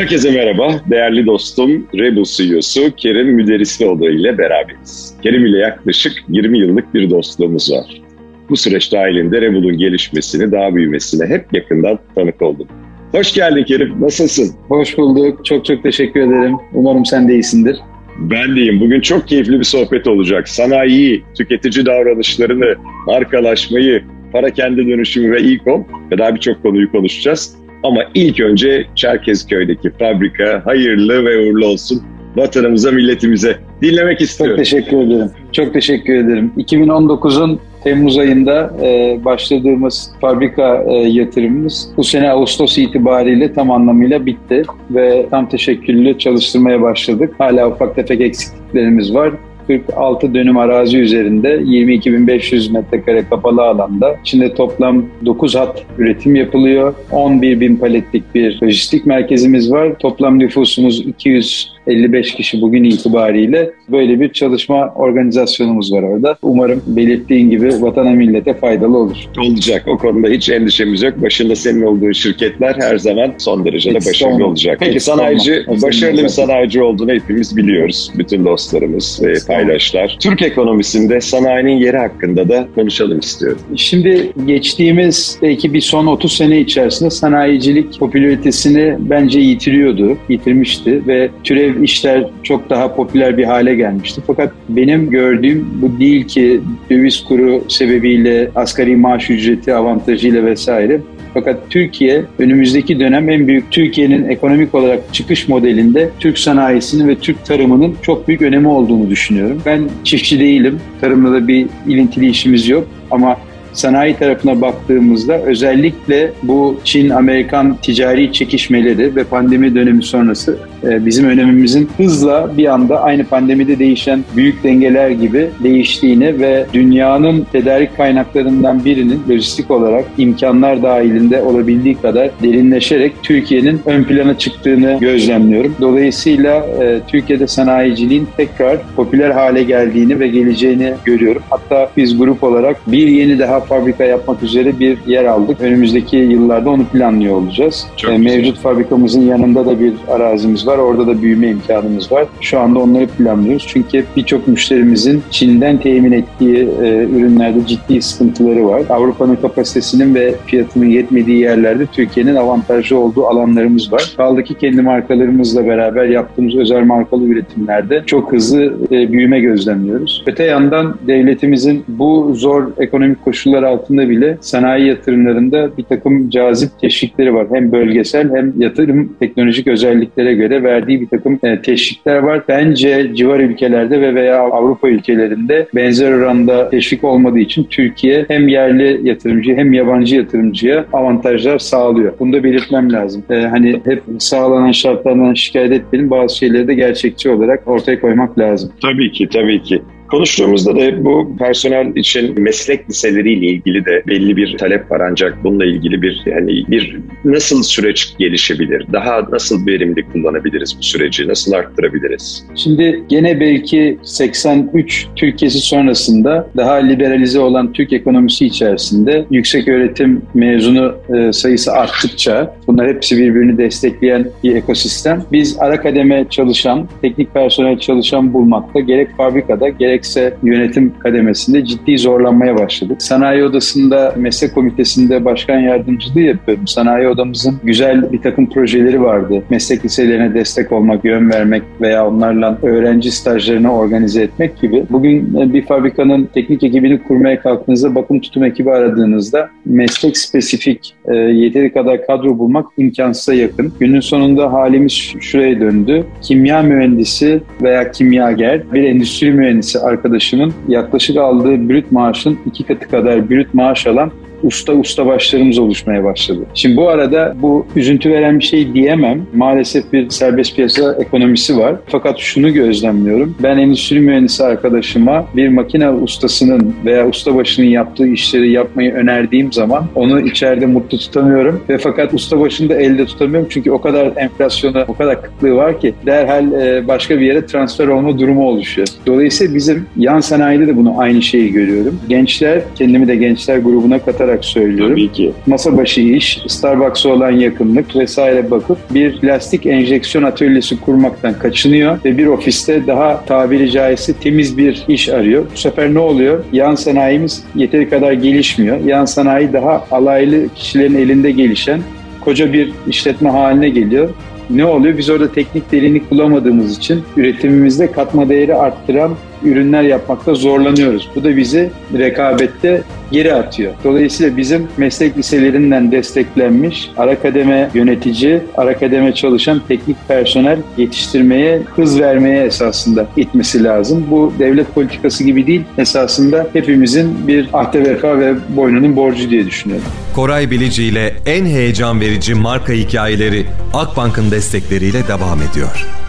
Herkese merhaba. Değerli dostum Rebel CEO'su Kerim Müderrislioğlu ile beraberiz. Kerim ile yaklaşık 20 yıllık bir dostluğumuz var. Bu süreç dahilinde Rebel'un gelişmesini, daha büyümesine hep yakından tanık oldum. Hoş geldin Kerim, nasılsın? Hoş bulduk, çok çok teşekkür ederim. Umarım sen de iyisindir. Ben deyim. Bugün çok keyifli bir sohbet olacak. Sanayi, tüketici davranışlarını, markalaşmayı, para kendi dönüşümü ve e-com ve daha birçok konuyu konuşacağız. Ama ilk önce Çerkezköy'deki fabrika hayırlı ve uğurlu olsun vatanımıza, milletimize dinlemek istiyorum. Çok teşekkür ederim. Çok teşekkür ederim. 2019'un Temmuz ayında e, başladığımız fabrika e, yatırımımız bu sene Ağustos itibariyle tam anlamıyla bitti ve tam teşekküllü çalıştırmaya başladık. Hala ufak tefek eksikliklerimiz var. 46 dönüm arazi üzerinde 22.500 metrekare kapalı alanda. İçinde toplam 9 hat üretim yapılıyor. 11 bin paletlik bir lojistik merkezimiz var. Toplam nüfusumuz 200 55 kişi bugün itibariyle böyle bir çalışma organizasyonumuz var orada. Umarım belirttiğin gibi vatana millete faydalı olur. Olacak. O konuda hiç endişemiz yok. Başında senin olduğun şirketler her zaman son derece de başarılı olacak. Peki sanayici, başarılı bir sanayici olduğunu hepimiz biliyoruz. Bütün dostlarımız ve paydaşlar. Türk ekonomisinde sanayinin yeri hakkında da konuşalım istiyorum. Şimdi geçtiğimiz belki bir son 30 sene içerisinde sanayicilik popülaritesini bence yitiriyordu, yitirmişti ve türev işler çok daha popüler bir hale gelmişti. Fakat benim gördüğüm bu değil ki döviz kuru sebebiyle asgari maaş ücreti avantajıyla vesaire fakat Türkiye önümüzdeki dönem en büyük Türkiye'nin ekonomik olarak çıkış modelinde Türk sanayisinin ve Türk tarımının çok büyük önemi olduğunu düşünüyorum. Ben çiftçi değilim. Tarımla da bir ilintili işimiz yok ama sanayi tarafına baktığımızda özellikle bu Çin-Amerikan ticari çekişmeleri ve pandemi dönemi sonrası e, bizim önemimizin hızla bir anda aynı pandemide değişen büyük dengeler gibi değiştiğini ve dünyanın tedarik kaynaklarından birinin lojistik olarak imkanlar dahilinde olabildiği kadar derinleşerek Türkiye'nin ön plana çıktığını gözlemliyorum. Dolayısıyla e, Türkiye'de sanayiciliğin tekrar popüler hale geldiğini ve geleceğini görüyorum. Hatta biz grup olarak bir yeni daha fabrika yapmak üzere bir yer aldık. Önümüzdeki yıllarda onu planlıyor olacağız. Çok e, Mevcut fabrikamızın yanında da bir arazimiz var. Orada da büyüme imkanımız var. Şu anda onları planlıyoruz. Çünkü birçok müşterimizin Çin'den temin ettiği e, ürünlerde ciddi sıkıntıları var. Avrupa'nın kapasitesinin ve fiyatının yetmediği yerlerde Türkiye'nin avantajlı olduğu alanlarımız var. Kaldı ki kendi markalarımızla beraber yaptığımız özel markalı üretimlerde çok hızlı e, büyüme gözlemliyoruz. Öte yandan devletimizin bu zor ekonomik koşullar koşullar altında bile sanayi yatırımlarında bir takım cazip teşvikleri var. Hem bölgesel hem yatırım teknolojik özelliklere göre verdiği bir takım e, teşvikler var. Bence civar ülkelerde ve veya Avrupa ülkelerinde benzer oranda teşvik olmadığı için Türkiye hem yerli yatırımcı hem yabancı yatırımcıya avantajlar sağlıyor. Bunu da belirtmem lazım. Ee, hani hep sağlanan şartlardan şikayet etmenin bazı şeyleri de gerçekçi olarak ortaya koymak lazım. Tabii ki, tabii ki. Konuştuğumuzda da bu personel için meslek liseleriyle ilgili de belli bir talep var ancak bununla ilgili bir yani bir nasıl süreç gelişebilir? Daha nasıl verimli kullanabiliriz bu süreci? Nasıl arttırabiliriz? Şimdi gene belki 83 Türkiye'si sonrasında daha liberalize olan Türk ekonomisi içerisinde yüksek öğretim mezunu e, sayısı arttıkça bunlar hepsi birbirini destekleyen bir ekosistem. Biz ara kademe çalışan, teknik personel çalışan bulmakta gerek fabrikada gerek gerekse yönetim kademesinde ciddi zorlanmaya başladık. Sanayi Odası'nda meslek komitesinde başkan yardımcılığı yapıyorum. Sanayi Odamızın güzel bir takım projeleri vardı. Meslek liselerine destek olmak, yön vermek veya onlarla öğrenci stajlarını organize etmek gibi. Bugün bir fabrikanın teknik ekibini kurmaya kalktığınızda, bakım tutum ekibi aradığınızda meslek spesifik e, yeteri kadar kadro bulmak imkansıza yakın. Günün sonunda halimiz şuraya döndü. Kimya mühendisi veya kimyager, bir endüstri mühendisi arkadaşımın yaklaşık aldığı brüt maaşın iki katı kadar brüt maaş alan usta usta başlarımız oluşmaya başladı. Şimdi bu arada bu üzüntü veren bir şey diyemem. Maalesef bir serbest piyasa ekonomisi var. Fakat şunu gözlemliyorum. Ben endüstri mühendisi arkadaşıma bir makine ustasının veya ustabaşının yaptığı işleri yapmayı önerdiğim zaman onu içeride mutlu tutamıyorum ve fakat ustabaşını da elde tutamıyorum çünkü o kadar enflasyona, o kadar kıtlığı var ki derhal e, başka bir yere transfer olma durumu oluşuyor. Dolayısıyla bizim yan sanayide de bunu aynı şeyi görüyorum. Gençler, kendimi de gençler grubuna katarak olarak söylüyorum. Tabii ki. Masa başı iş, Starbucks'a olan yakınlık vesaire bakıp bir plastik enjeksiyon atölyesi kurmaktan kaçınıyor ve bir ofiste daha tabiri caizse temiz bir iş arıyor. Bu sefer ne oluyor? Yan sanayimiz yeteri kadar gelişmiyor. Yan sanayi daha alaylı kişilerin elinde gelişen koca bir işletme haline geliyor. Ne oluyor? Biz orada teknik derinlik bulamadığımız için üretimimizde katma değeri arttıran ürünler yapmakta zorlanıyoruz. Bu da bizi rekabette geri atıyor. Dolayısıyla bizim meslek liselerinden desteklenmiş ara kademe yönetici, ara kademe çalışan teknik personel yetiştirmeye, hız vermeye esasında itmesi lazım. Bu devlet politikası gibi değil, esasında hepimizin bir ahde vefa ve boynunun borcu diye düşünüyorum. Koray Bilici ile en heyecan verici marka hikayeleri Akbank'ın destekleriyle devam ediyor.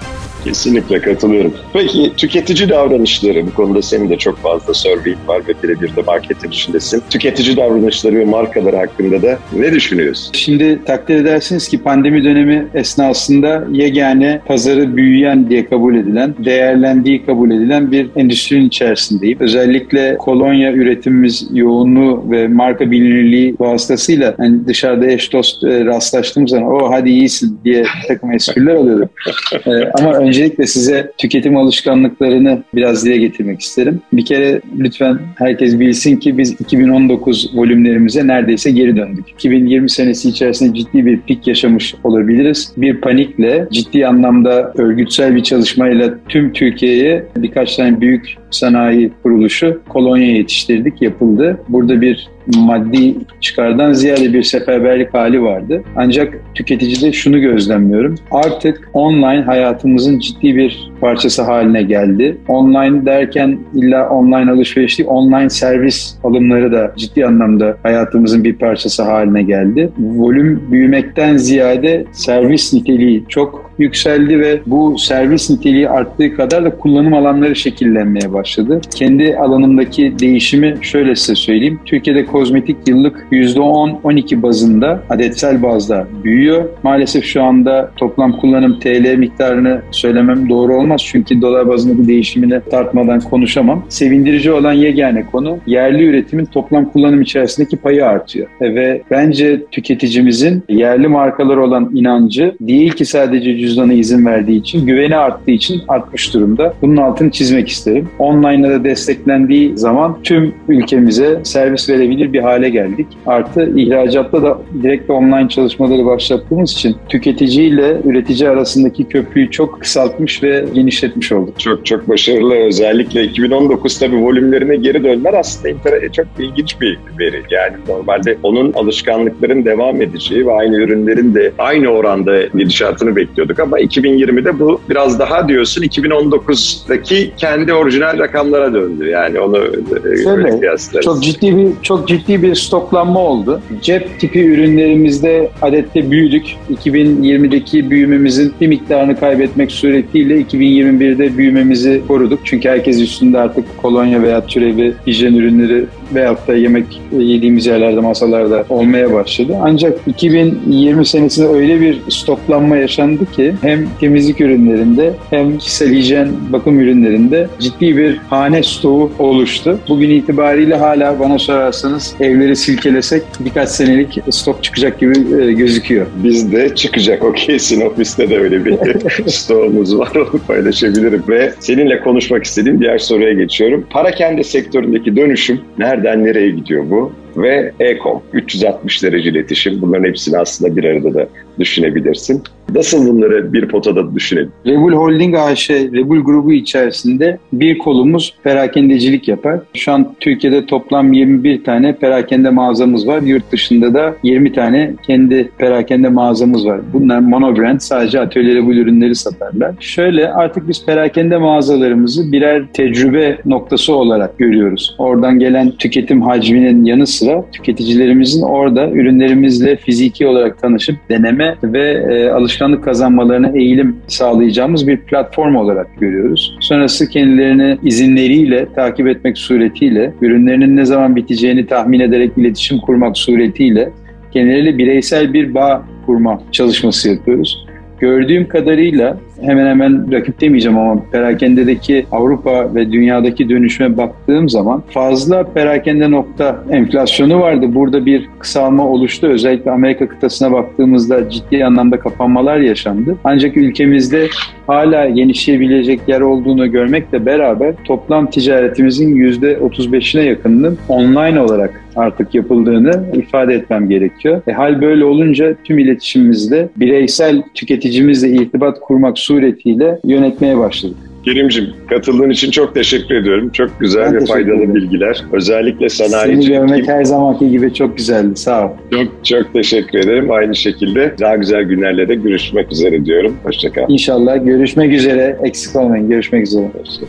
Kesinlikle katılıyorum. Peki tüketici davranışları bu konuda senin de çok fazla survey var ve birebir de marketin içindesin. Tüketici davranışları ve markaları hakkında da ne düşünüyorsun? Şimdi takdir edersiniz ki pandemi dönemi esnasında yegane pazarı büyüyen diye kabul edilen, değerlendiği kabul edilen bir endüstrinin içerisindeyim. Özellikle kolonya üretimimiz yoğunluğu ve marka bilinirliği vasıtasıyla hani dışarıda eş dost e, rastlaştığım zaman o hadi iyisin diye takım espriler alıyordum. e, ama öncelikle size tüketim alışkanlıklarını biraz dile getirmek isterim. Bir kere lütfen herkes bilsin ki biz 2019 volümlerimize neredeyse geri döndük. 2020 senesi içerisinde ciddi bir pik yaşamış olabiliriz. Bir panikle ciddi anlamda örgütsel bir çalışmayla tüm Türkiye'ye birkaç tane büyük sanayi kuruluşu kolonya yetiştirdik, yapıldı. Burada bir maddi çıkardan ziyade bir seferberlik hali vardı. Ancak tüketicide şunu gözlemliyorum. Artık online hayatımızın ciddi bir parçası haline geldi. Online derken illa online alışveriş değil, online servis alımları da ciddi anlamda hayatımızın bir parçası haline geldi. Volüm büyümekten ziyade servis niteliği çok yükseldi ve bu servis niteliği arttığı kadar da kullanım alanları şekillenmeye başladı. Kendi alanımdaki değişimi şöyle size söyleyeyim. Türkiye'de kozmetik yıllık %10-12 bazında adetsel bazda büyüyor. Maalesef şu anda toplam kullanım TL miktarını söylemem doğru olmaz çünkü dolar bazında bu değişimini tartmadan konuşamam. Sevindirici olan yegane konu yerli üretimin toplam kullanım içerisindeki payı artıyor. Ve bence tüketicimizin yerli markalar olan inancı değil ki sadece cüzdanı izin verdiği için, güveni arttığı için artmış durumda. Bunun altını çizmek isterim. Online'da da desteklendiği zaman tüm ülkemize servis verebilir bir hale geldik. Artı ihracatta da direkt online çalışmaları başlattığımız için tüketici ile üretici arasındaki köprüyü çok kısaltmış ve genişletmiş olduk. Çok çok başarılı. Özellikle 2019 tabii volümlerine geri dönmeler aslında çok ilginç bir veri. Yani normalde onun alışkanlıkların devam edeceği ve aynı ürünlerin de aynı oranda gidişatını bekliyorduk ama 2020'de bu biraz daha diyorsun 2019'daki kendi orijinal rakamlara döndü. Yani onu e, Şöyle, çok ciddi bir çok ciddi bir stoklanma oldu. Cep tipi ürünlerimizde adette büyüdük. 2020'deki büyümemizin bir miktarını kaybetmek suretiyle 2021'de büyümemizi koruduk. Çünkü herkes üstünde artık kolonya veya türevi hijyen ürünleri veyahut da yemek yediğimiz yerlerde masalarda olmaya başladı. Ancak 2020 senesinde öyle bir stoklanma yaşandı ki hem temizlik ürünlerinde hem kişisel hijyen bakım ürünlerinde ciddi bir hane stoğu oluştu. Bugün itibariyle hala bana sorarsanız evleri silkelesek birkaç senelik stok çıkacak gibi e, gözüküyor. Bizde çıkacak o kesin ofiste de öyle bir stoğumuz var onu paylaşabilirim ve seninle konuşmak istediğim diğer soruya geçiyorum. Parakende sektöründeki dönüşüm nereden nereye gidiyor bu? ve e-com 360 derece iletişim bunların hepsini aslında bir arada da düşünebilirsin. Nasıl bunları bir potada düşünelim? Rebul Holding AŞ, Rebul grubu içerisinde bir kolumuz perakendecilik yapar. Şu an Türkiye'de toplam 21 tane perakende mağazamız var. Yurt dışında da 20 tane kendi perakende mağazamız var. Bunlar monobrand sadece atölye Rebul ürünleri satarlar. Şöyle artık biz perakende mağazalarımızı birer tecrübe noktası olarak görüyoruz. Oradan gelen tüketim hacminin yanı sıra tüketicilerimizin orada ürünlerimizle fiziki olarak tanışıp deneme ve e, alışkanlık kazanmalarına eğilim sağlayacağımız bir platform olarak görüyoruz. Sonrası kendilerini izinleriyle takip etmek suretiyle, ürünlerinin ne zaman biteceğini tahmin ederek iletişim kurmak suretiyle kendileriyle bireysel bir bağ kurma çalışması yapıyoruz. gördüğüm kadarıyla hemen hemen rakip demeyeceğim ama perakendedeki Avrupa ve dünyadaki dönüşüme baktığım zaman fazla perakende nokta enflasyonu vardı. Burada bir kısalma oluştu. Özellikle Amerika kıtasına baktığımızda ciddi anlamda kapanmalar yaşandı. Ancak ülkemizde hala genişleyebilecek yer olduğunu görmekle beraber toplam ticaretimizin %35'ine yakınının online olarak artık yapıldığını ifade etmem gerekiyor. E, hal böyle olunca tüm iletişimimizde bireysel tüketicimizle irtibat kurmak suretiyle yönetmeye başladık. Kerim'cim katıldığın için çok teşekkür ediyorum. Çok güzel ben ve faydalı ederim. bilgiler. Özellikle sanayici. Seni görmek her zamanki gibi çok güzeldi. Sağ ol. Çok çok teşekkür ederim. Aynı şekilde daha güzel günlerle de görüşmek üzere diyorum. Hoşçakal. İnşallah görüşmek üzere. Eksik olmayın. Görüşmek üzere. Hoşçakal.